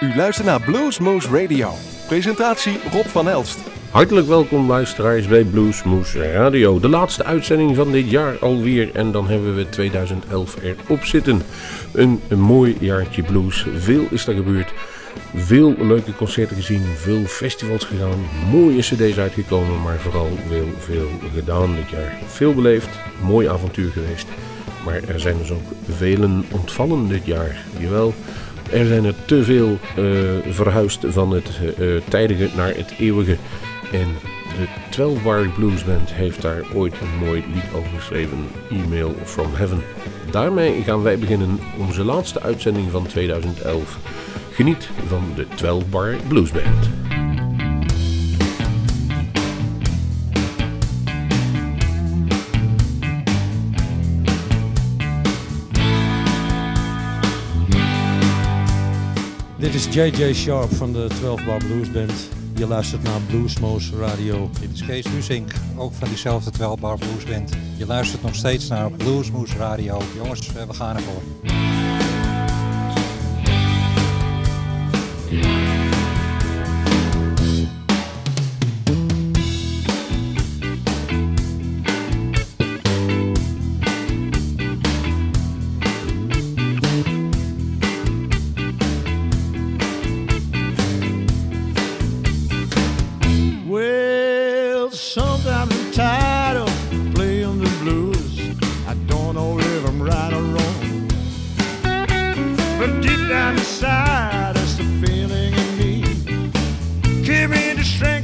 U luistert naar Bluesmoose Radio. Presentatie Rob van Elst. Hartelijk welkom luisteraars bij Bluesmoose Radio. De laatste uitzending van dit jaar alweer en dan hebben we 2011 erop zitten. Een, mooi jaartje blues. Veel is er gebeurd. Veel leuke concerten gezien, veel festivals gedaan, mooie cd's uitgekomen, maar vooral veel, veel gedaan dit jaar. Veel beleefd, mooi avontuur geweest. Maar er zijn dus ook velen ontvallen dit jaar. Jawel, er zijn er te veel uh, verhuisd van het uh, tijdige naar het eeuwige. En de 12 Bar Blues Band heeft daar ooit een mooi lied over geschreven, E-mail from Heaven. Daarmee gaan wij beginnen onze laatste uitzending van 2011. Geniet van de 12 Bar Blues Band. Dit is JJ Sharp van de 12 Bar Blues Band. Je luistert naar Bluesmoose Radio. Dit is Kees Lusink, ook van diezelfde 12 Bar Blues Band. Je luistert nog steeds naar Bluesmoose Radio. Jongens, we gaan ervoor.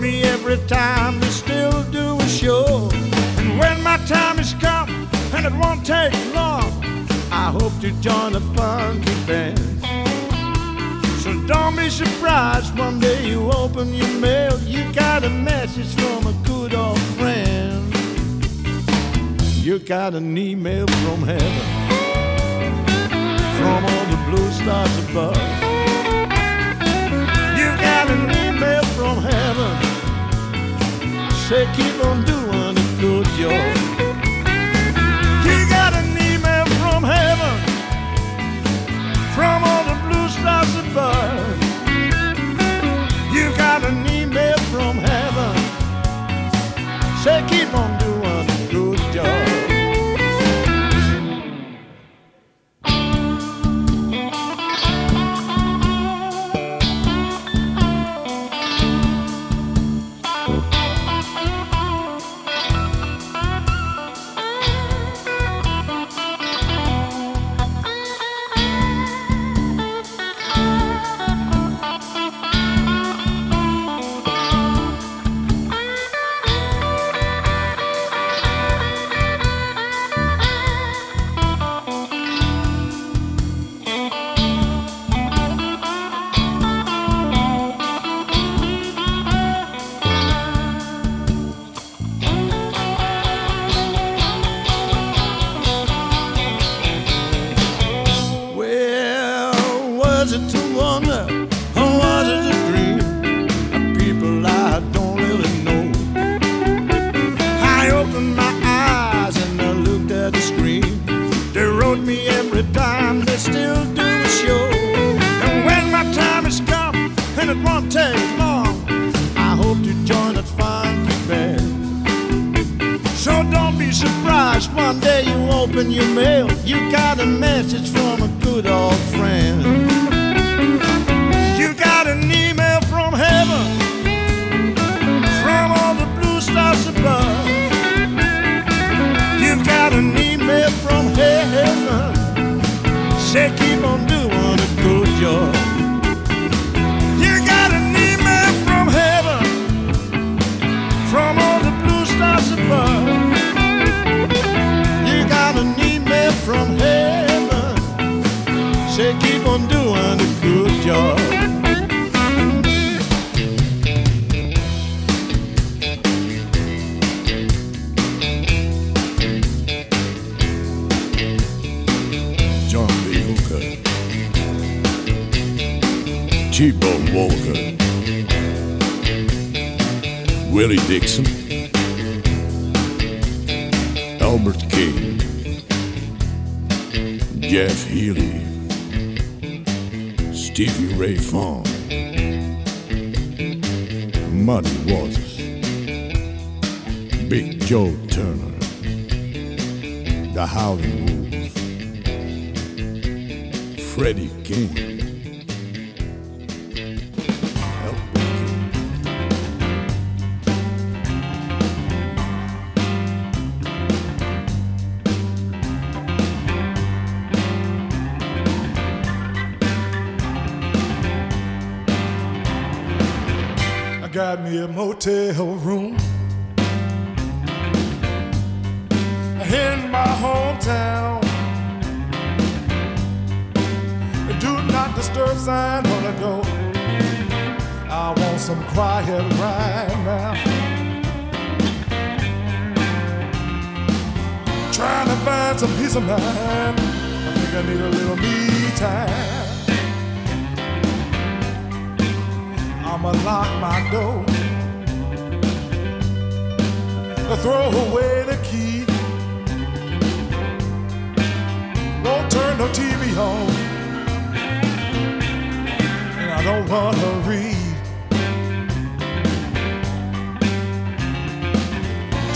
to still do a show. And when my time is come, and it won't take long, I hope to join a funky band. So don't be surprised one day you open your mail, you got a message from a good old friend. You got an email from heaven, from all the blue stars above. Say keep on doing a good job. He got an email from heaven, from all the blue stars above. You got an email from heaven. Say, keep on wanna read.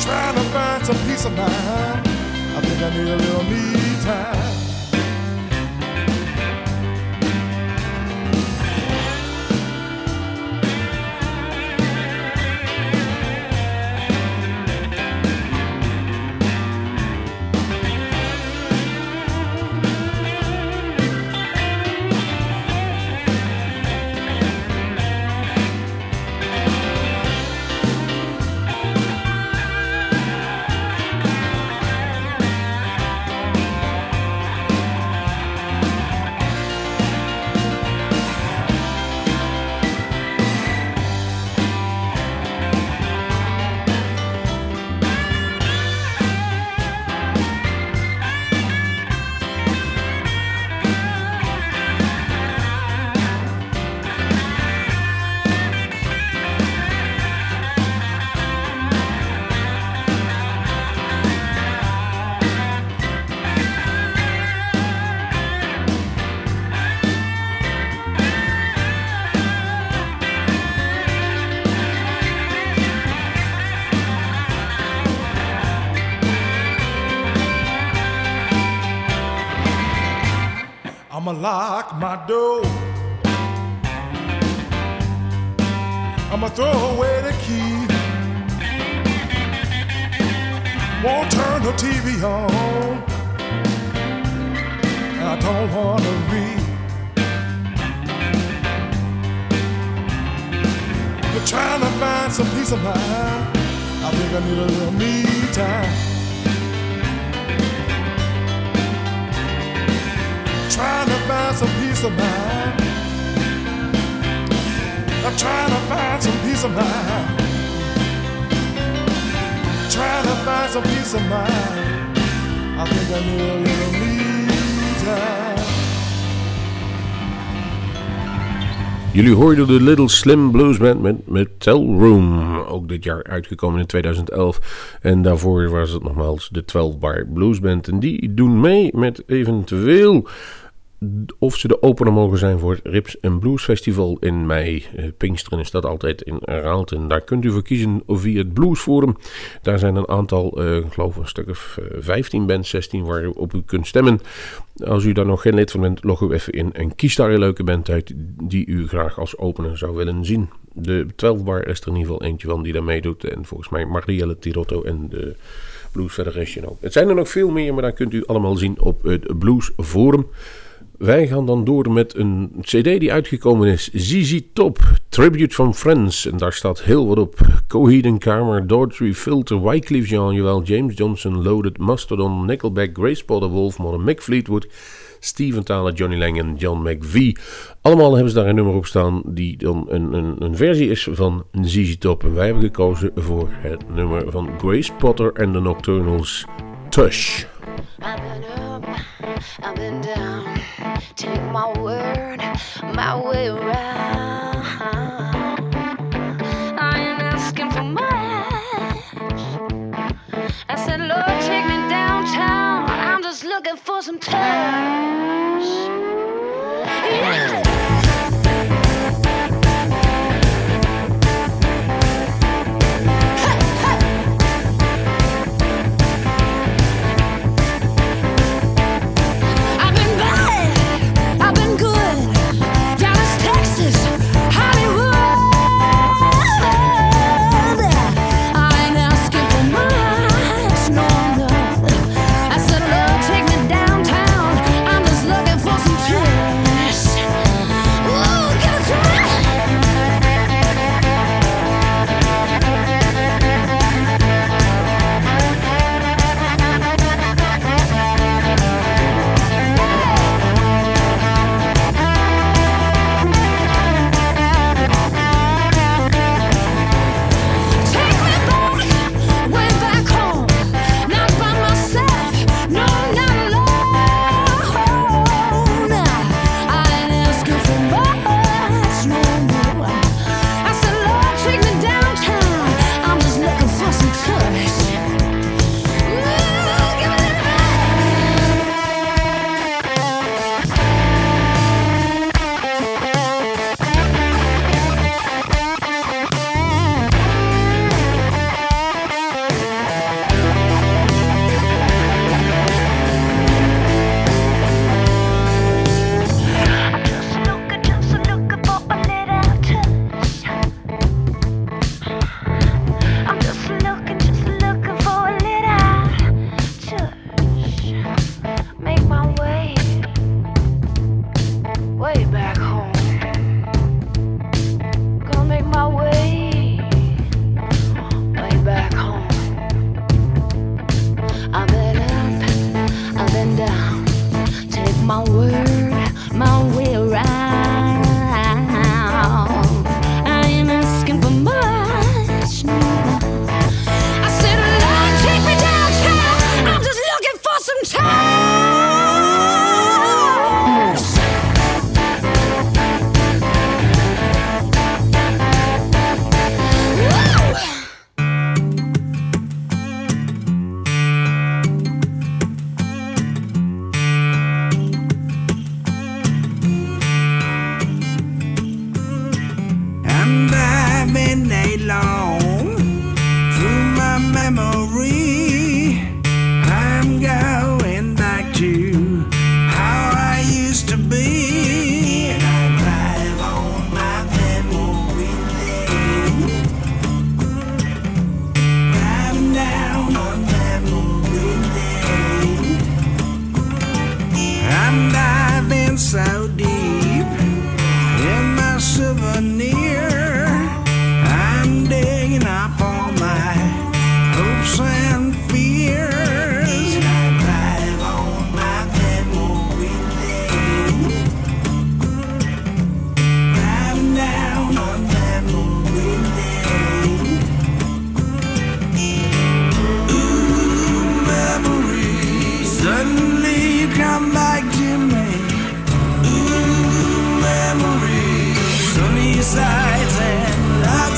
Trying to find some peace of mind. I think I need a little me my door. I'ma throw away the key. Won't turn the TV on. I don't wanna read. But trying to find some peace of mind. I think I need a little me time. Trying to find some peace of mind. I'm trying to find some peace of mind. Trying to find some peace of mind. I think I need a little me. Jullie hoorden de Little Slim Blues Band met Metal Room. Ook dit jaar uitgekomen in 2011. En daarvoor was het nogmaals de 12 Bar Blues Band. En die doen mee met eventueel of ze de opener mogen zijn voor het Rips Blues Festival in mei. Uh, Pinksteren is dat altijd in Raalten. Daar kunt u voor kiezen via het Blues Forum. Daar zijn een aantal, uh, ik geloof een stuk of 15 bands, 16 waarop u kunt stemmen. Als u daar nog geen lid van bent, log u even in en kies daar een leuke band uit die u graag als opener zou willen zien. De 12 bar is er in ieder geval eentje van die daar meedoet. En volgens mij Marielle Tirotto en de Blues Federation ook. Het zijn er nog veel meer, maar daar kunt u allemaal zien op het Blues Forum. Wij gaan dan door met een cd die uitgekomen is. ZZ Top, Tribute from Friends. En daar staat heel wat op. Coheed Carmer, Daughtry, Filter, Wycliffe Jean, Jewel, James Johnson, Loaded, Mastodon, Nickelback, Grace Potter, Wolf, Modern Mick Fleetwood... Steven Johnny Lang en John McVie. Allemaal hebben ze daar een nummer op staan die dan een, een, een versie is van ZZ Top. En wij hebben gekozen voor het nummer van Grace Potter en de Nocturnals, Tush. I've been up, I've been down, take my word, my way around. I ain't asking for much. I said, Lord, take me downtown. I'm just looking for some touch.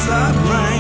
Come back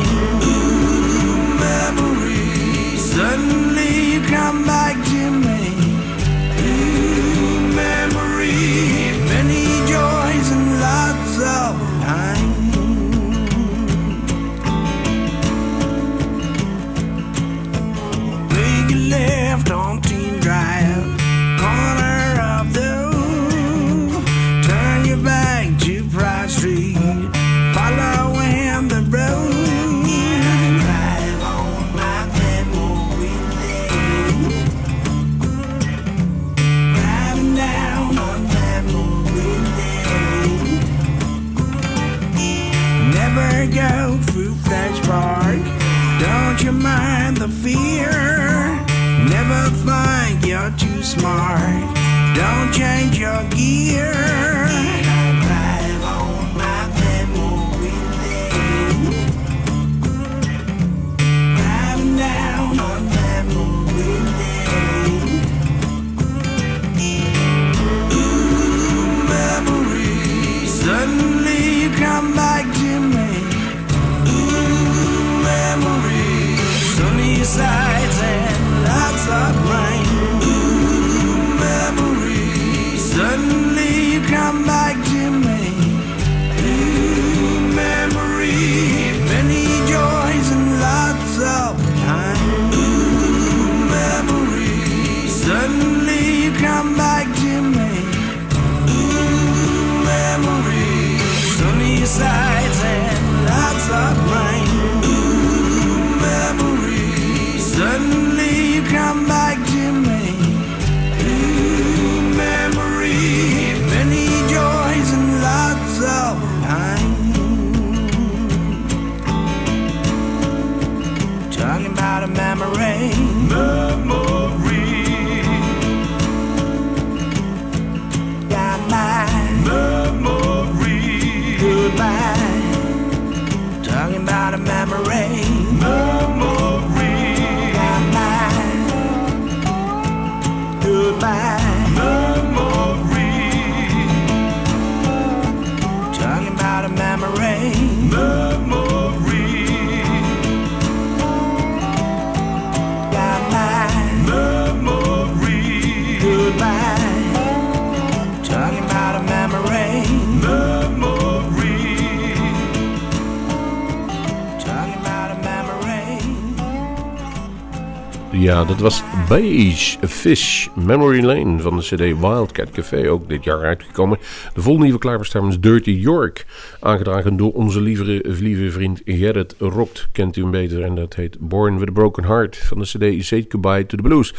Ja, dat was Beige Fish Memory Lane van de CD Wildcat Café, ook dit jaar uitgekomen. De volgende is Dirty York, aangedragen door onze lieve, lieve vriend Gerrit Rokt, kent u hem beter, en dat heet Born with a Broken Heart van de CD Say Goodbye to the Blues.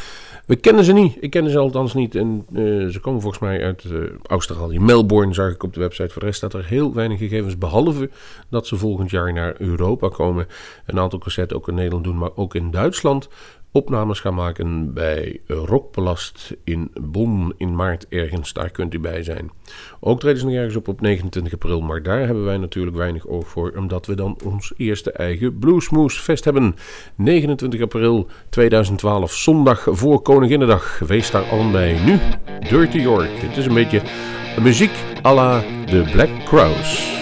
We kennen ze niet, ik ken ze althans niet en eh, ze komen volgens mij uit eh, Australië. Melbourne zag ik op de website, voor de rest staat er heel weinig gegevens, behalve dat ze volgend jaar naar Europa komen. Een aantal cassettes ook in Nederland doen, maar ook in Duitsland opnames gaan maken bij Rockpalast in Bonn in maart ergens. Daar kunt u bij zijn. Ook treden ze nog ergens op op 29 april, maar daar hebben wij natuurlijk weinig oog voor, omdat we dan ons eerste eigen Bluesmoose Fest hebben. 29 april 2012, zondag voor Koninginnedag. Wees daar allen bij. Nu, Dirty York. Het is een beetje muziek à la de Black Crowes.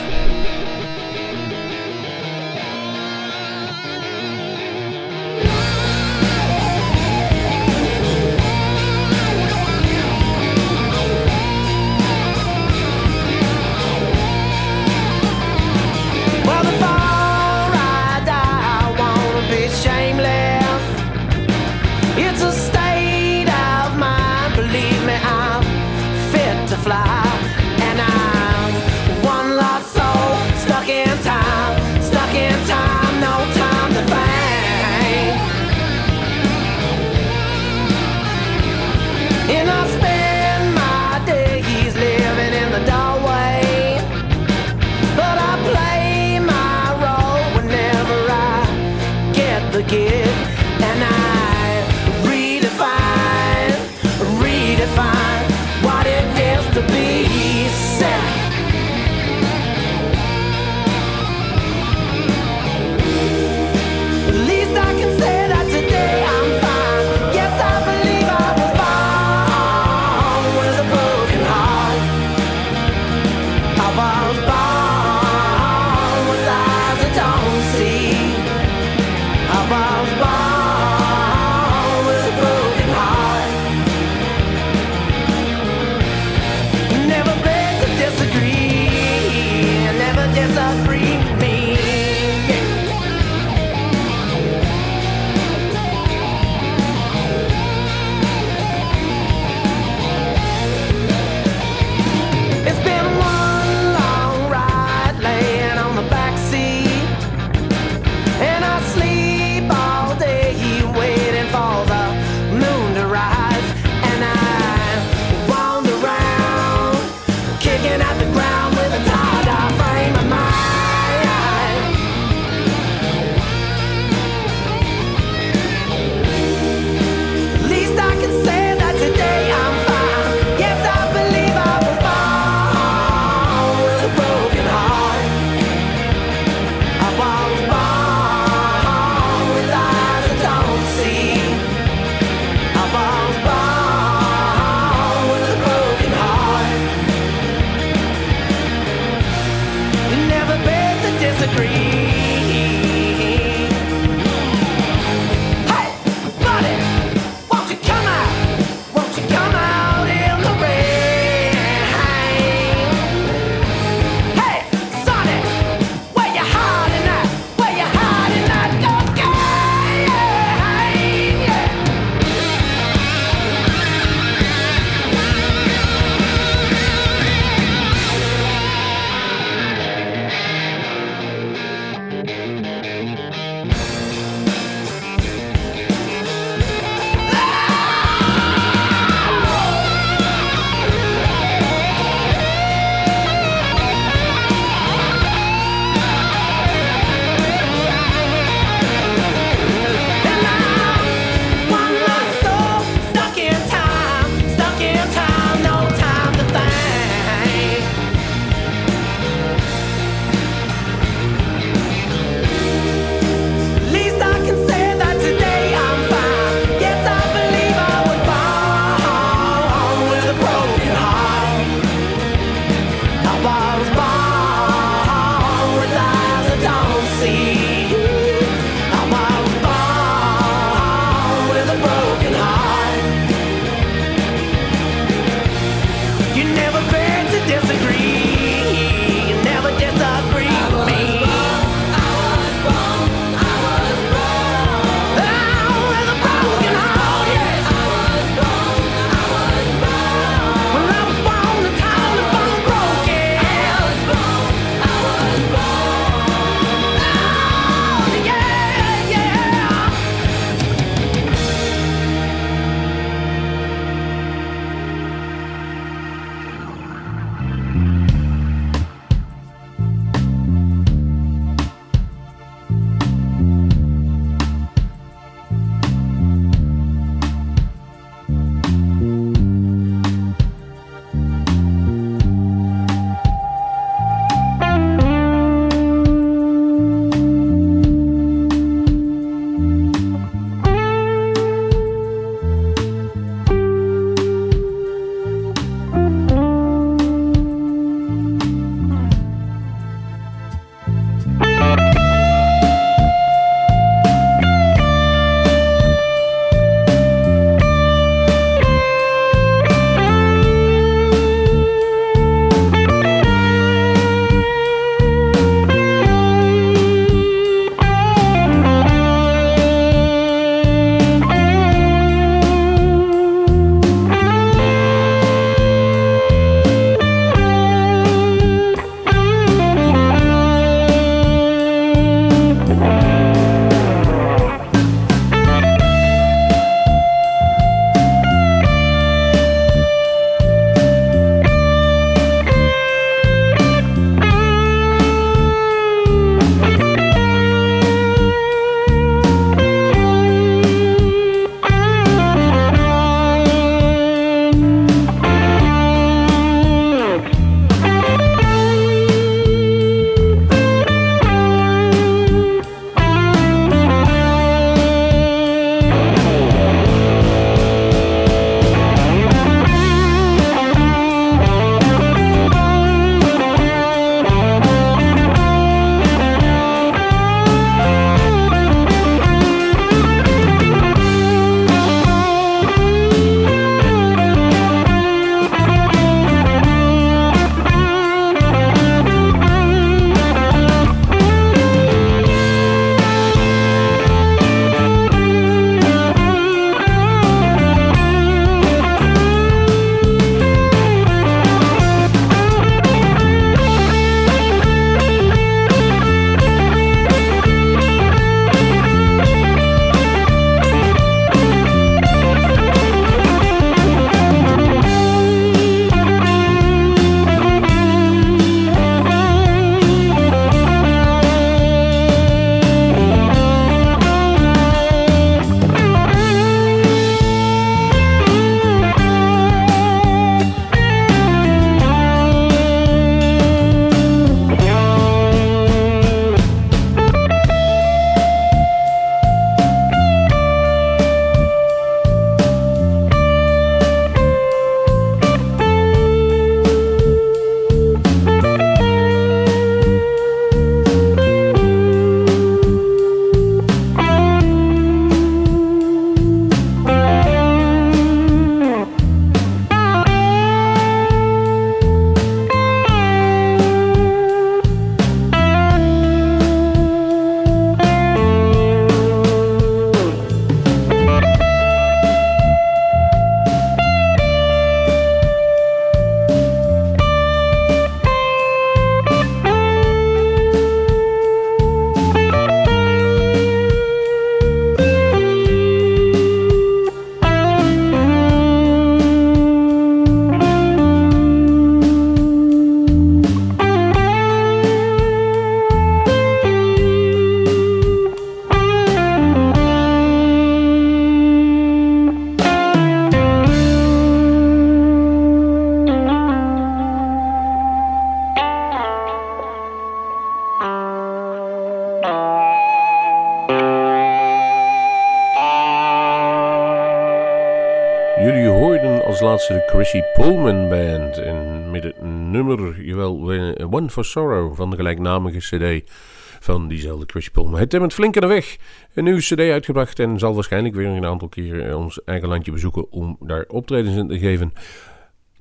For Sorrow van de gelijknamige cd van diezelfde Chrissy Pullman. Het met flink aan de weg een nieuwe cd uitgebracht en zal waarschijnlijk weer een aantal keer ons eigen landje bezoeken om daar optredens in te geven.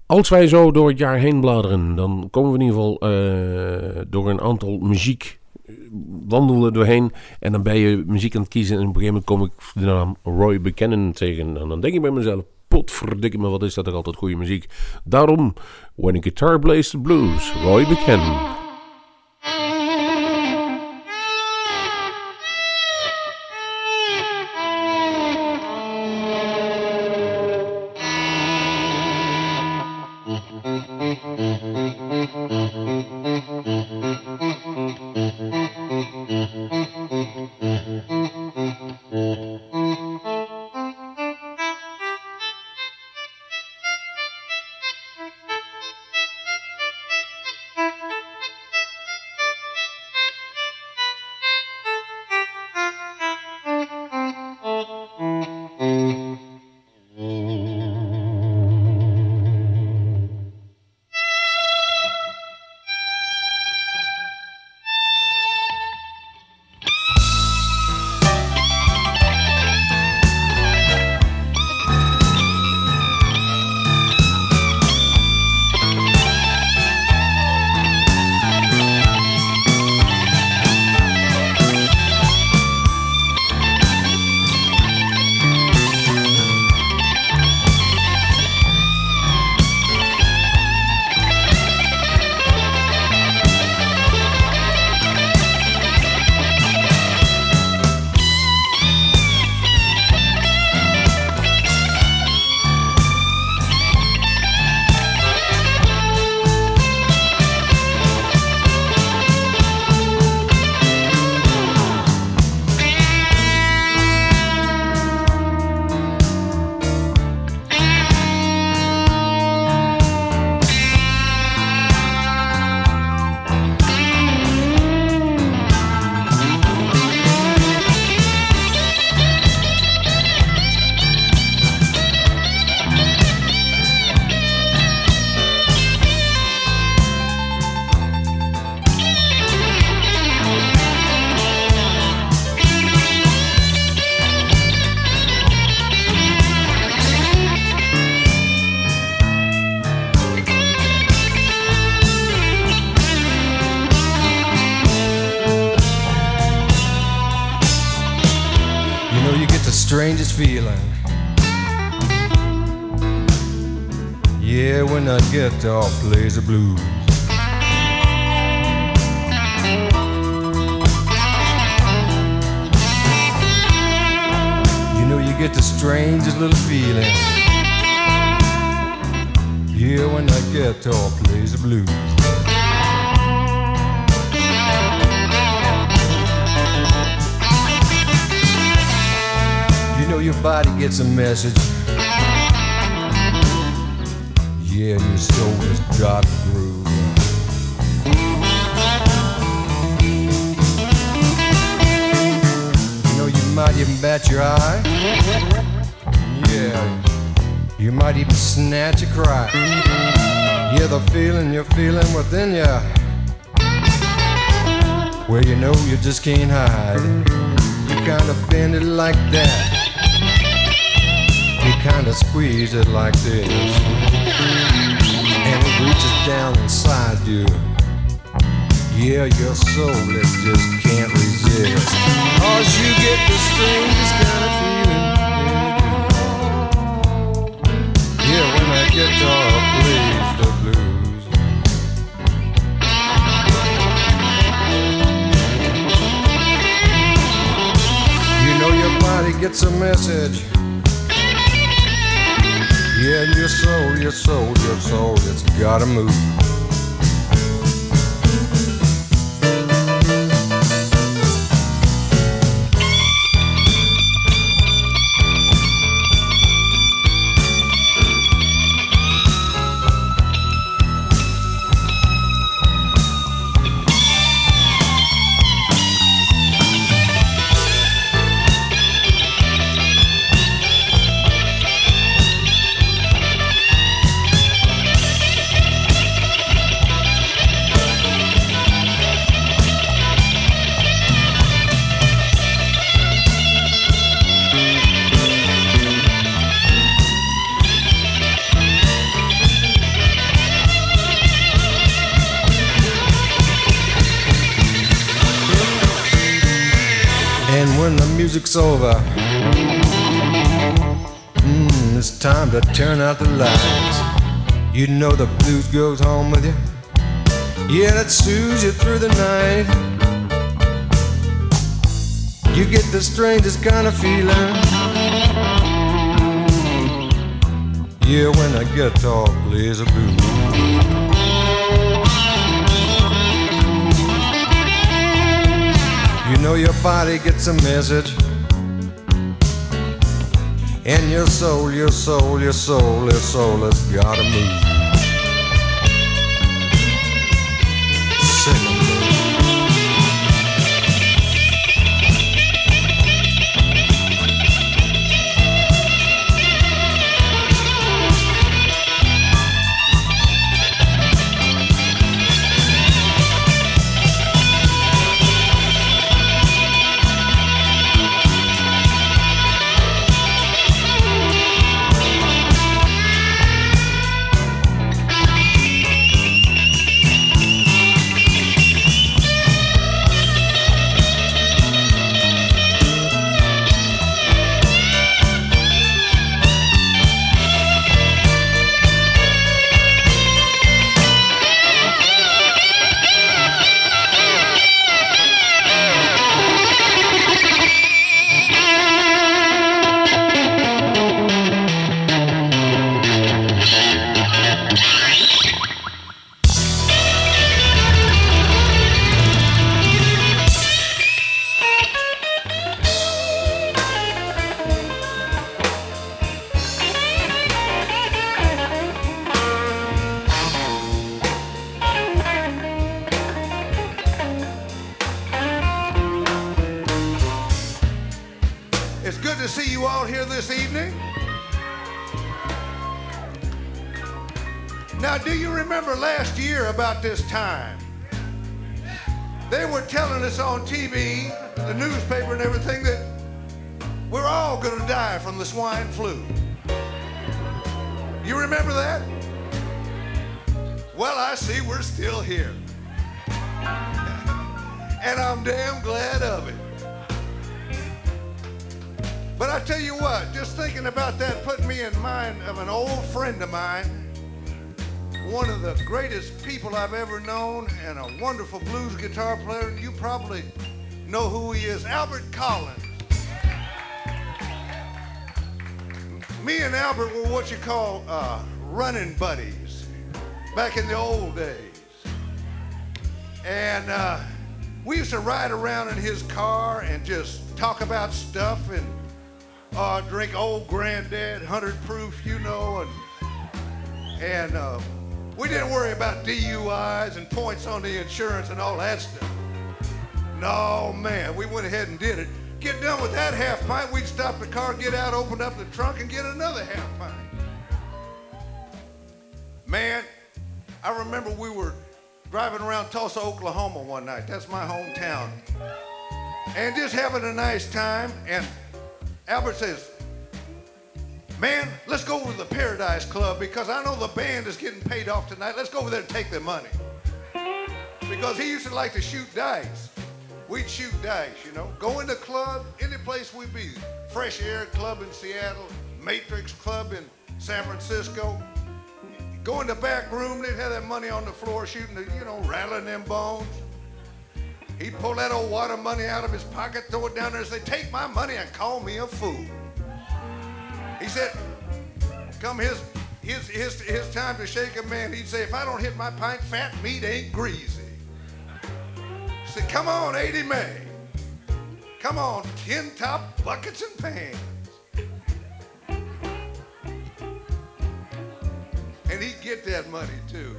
Als wij zo door het jaar heen bladeren, dan komen we in ieder geval uh, door een aantal muziek wandelen doorheen en dan ben je muziek aan het kiezen en op een gegeven moment kom ik de naam Roy Buchanan tegen en dan denk ik bij mezelf, potverdikke me, wat is dat er altijd goede muziek. Daarom, When a Guitar Plays the Blues, Roy Buchanan. Can't hide. You kind of bend it like that you kind of squeeze it like this, and it reaches down inside you. Yeah, your soul it just can't resist. Cause you get the strangest kind of feeling. Yeah, yeah when that guitar plays gets a message. Yeah, your soul, your soul, your soul, it's gotta move. Over. Mm, it's time to turn out the lights. You know the blues goes home with you. Yeah, that soothes you through the night. You get the strangest kind of feeling. Yeah, when a guitar plays a blues. You know your body gets a message. And your soul, your soul, your soul, your soul has gotta move. Die from the swine flu. You remember that? Well, I see we're still here. and I'm damn glad of it. But I tell you what, just thinking about that put me in mind of an old friend of mine, one of the greatest people I've ever known, and a wonderful blues guitar player. You probably know who he is, Albert Collins. Me and Albert were what you call uh, running buddies back in the old days. And uh, we used to ride around in his car and just talk about stuff and uh, drink old granddad, 100 proof, you know, and, and uh, we didn't worry about DUIs and points on the insurance and all that stuff. No, man, we went ahead and did it. Get done with that half pint, we'd stop the car, get out, open up the trunk, and get another half pint. Man, I remember we were driving around Tulsa, Oklahoma one night. That's my hometown. And just having a nice time. And Albert says, Man, let's go over to the Paradise Club because I know the band is getting paid off tonight. Let's go over there and take their money. Because he used to like to shoot dice. We'd shoot dice, you know. Go in the club, any place we'd be. Fresh Air Club in Seattle, Matrix Club in San Francisco. Go in the back room, they'd have that money on the floor shooting, the, you know, rattling them bones. He'd pull that old water money out of his pocket, throw it down there, and say, Take my money and call me a fool. He said, Come his, his, his, his time to shake a man, he'd say, If I don't hit my pint, fat meat ain't greasy. Said, Come on, 80 May. Come on, tin top buckets and pans. And he'd get that money too.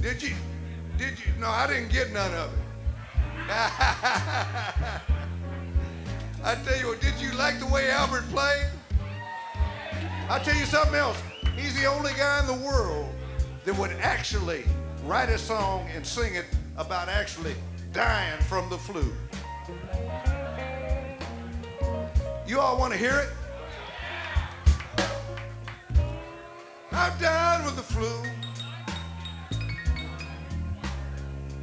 Did you? Did you? No, I didn't get none of it. I tell you what, did you like the way Albert played? I tell you something else. He's the only guy in the world that would actually write a song and sing it about actually dying from the flu. You all want to hear it? I've died with the flu.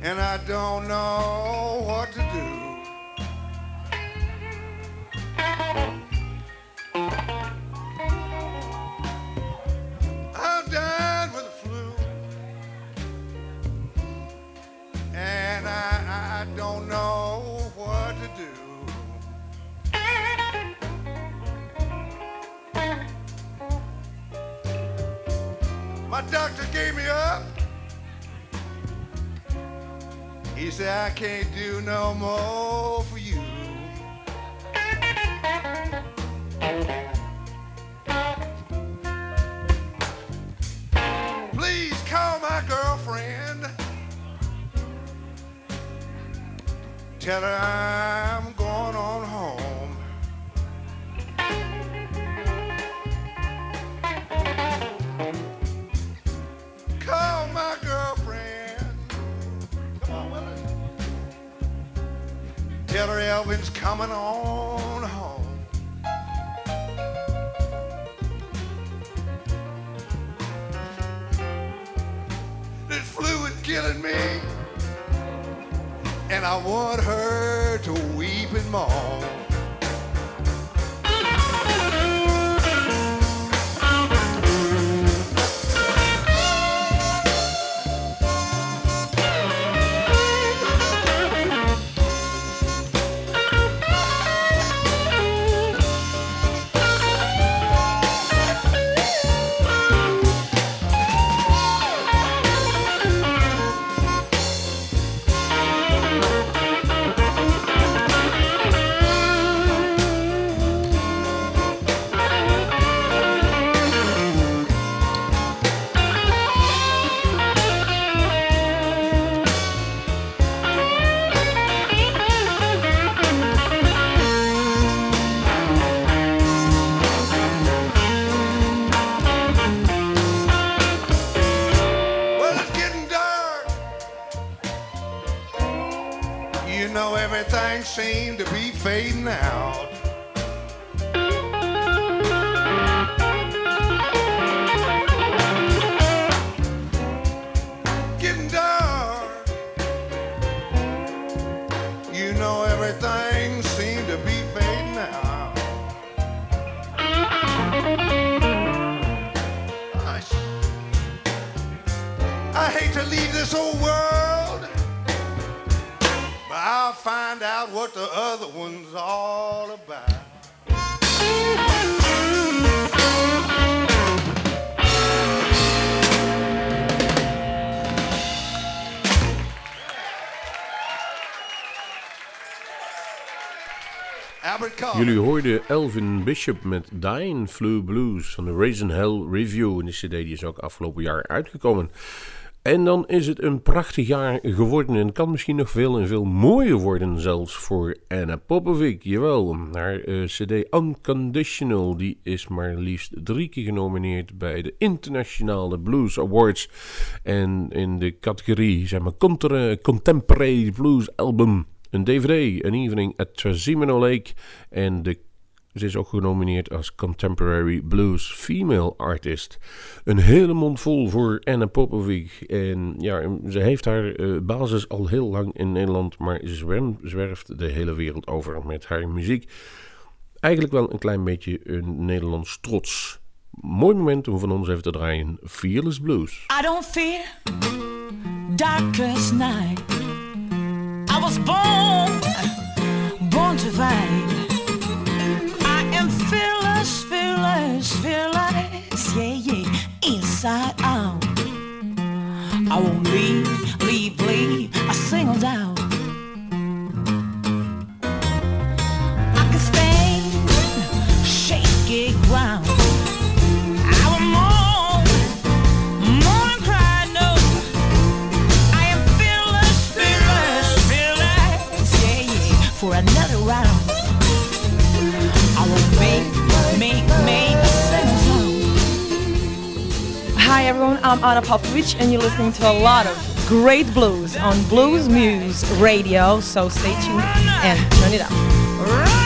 And I don't know what to do. know what to do. My doctor gave me up. He said, I can't do no more for you. Please call my girlfriend. Tell her I'm going on home. Call my girlfriend. Come on, Willis. Tell her Elvin's coming on home. This fluid killing me. And I want her to weep and moan. Other one's all about. Jullie hoorden Elvin Bishop met Dying Flu Blues van de Raisin Hell Review. En die cd die is ook afgelopen jaar uitgekomen. En dan is het een prachtig jaar geworden. En kan misschien nog veel en veel mooier worden zelfs voor Anna Popovic. Jawel, haar eh, cd Unconditional die is maar liefst drie keer genomineerd bij de Internationale Blues Awards. En in de categorie zeg maar, Contemporary Blues Album. Een DVD, An Evening at Trasimeno Lake. En de ze is ook genomineerd als Contemporary Blues Female Artist. Een hele mond vol voor Anna Popovic. En ja, ze heeft haar eh, basis al heel lang in Nederland, maar ze zwerft de hele wereld over met haar muziek. Eigenlijk wel een klein beetje een Nederlands trots. Mooi moment om van ons even te draaien. Fearless Blues. I don't fear darkest night. I was born, born to fight. Fearless, yeah, yeah, inside out. I won't leave, leave, leave I single doubt. Everyone, I'm Ana Popovic and you're listening to a lot of great blues on Bluesmoose Radio, so stay tuned and turn it up.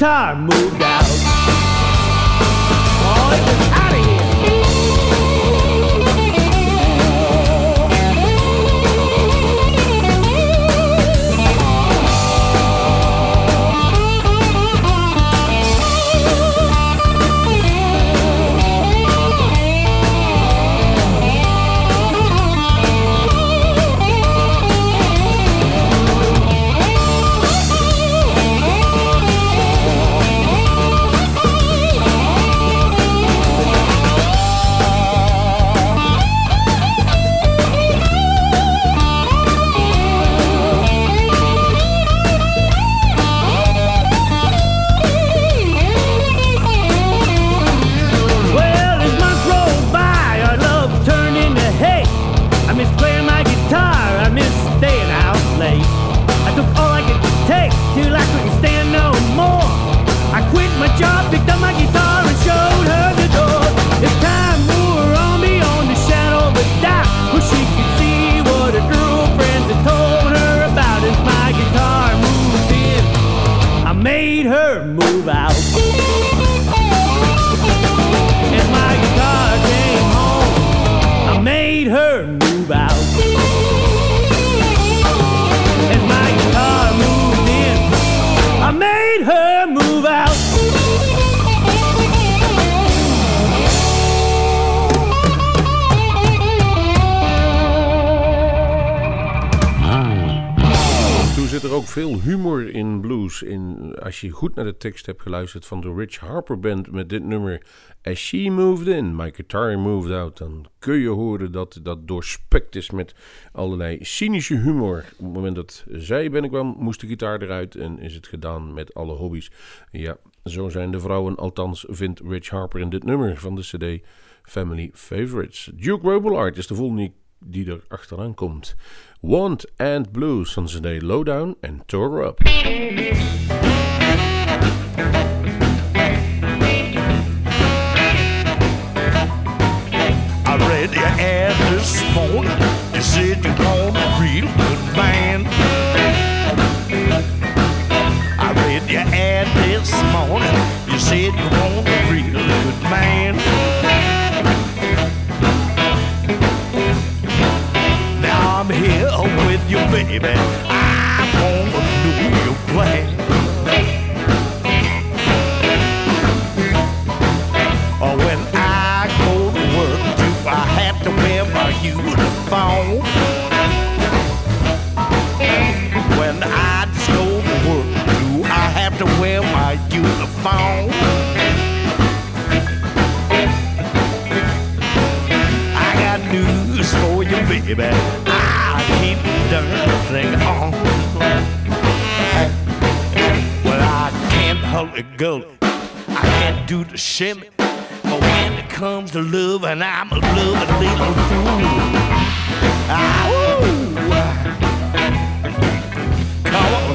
My guitar er ook veel humor in blues. In, als je goed naar de tekst hebt geluisterd van de Rich Harper Band met dit nummer As She Moved In, My Guitar Moved Out, dan kun je horen dat dat doorspekt is met allerlei cynische humor. Op het moment dat zij binnenkwam, moest de gitaar eruit en is het gedaan met alle hobby's. Ja, zo zijn de vrouwen, althans vindt Rich Harper in dit nummer van de CD Family Favorites. Duke Robillard is de volgende die er achteraan komt. Want and Blues van CD Lowdown en Tore Up. I read your ad this morning. You said you want a real good man. I read your ad this morning. You said you want a real good man. With you, baby. I wanna know your plan. Or oh, when I go to work, do I have to wear my uniform? When I just go to work, do I have to wear my uniform? I got news for you, baby. Can't gully. I can't do the shimmy. But when it comes to love, and I'm a loving little fool. Ah, woo. Come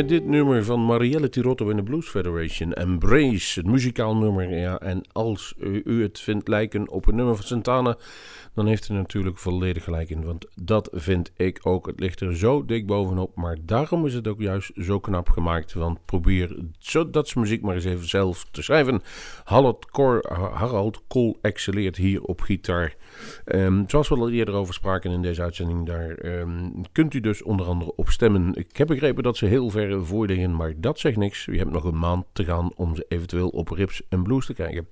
Dit nummer van Marielle Tirotto en de Blues Federation, Embrace, het muzikaal nummer. Ja, en als u, het vindt lijken op een nummer van Santana, dan heeft u natuurlijk volledig gelijk in. Want dat vind ik ook. Het ligt er zo dik bovenop. Maar daarom is het ook juist zo knap gemaakt. Want probeer zo, dat muziek maar eens even zelf te schrijven. Harald, Cor, Kool excelleert hier op gitaar. Ehm, zoals we al eerder over spraken in deze uitzending, daar ehm, kunt u dus onder andere op stemmen. Ik heb begrepen dat ze heel ver voor liggen, maar dat zegt niks. U hebt nog een maand te gaan om ze eventueel op rips en blues te krijgen.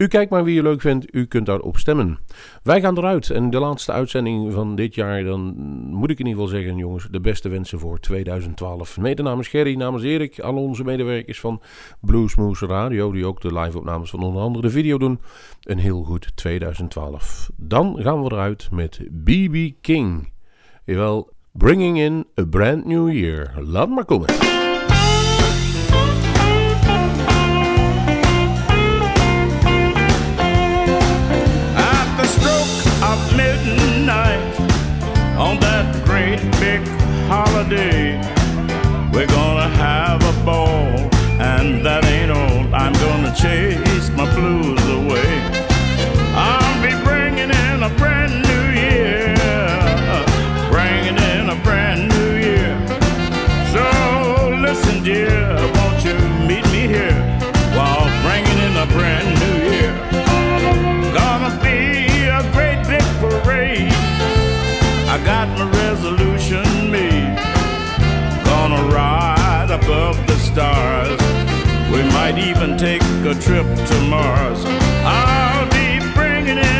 U kijkt maar wie je leuk vindt, u kunt daarop stemmen. Wij gaan eruit en de laatste uitzending van dit jaar, dan moet ik in ieder geval zeggen, jongens, de beste wensen voor 2012. Mede namens Gerry, namens Erik, al onze medewerkers van Bluesmoose Radio, die ook de live-opnames van onder andere de video doen. Een heel goed 2012. Dan gaan we eruit met BB King. Jawel, bringing in a brand new year. Laat maar komen. At the stroke of midnight on that great big holiday, we're gonna have a ball, and that ain't all. I'm gonna chase my blues away. stars. We might even take a trip to Mars. I'll be bringing it.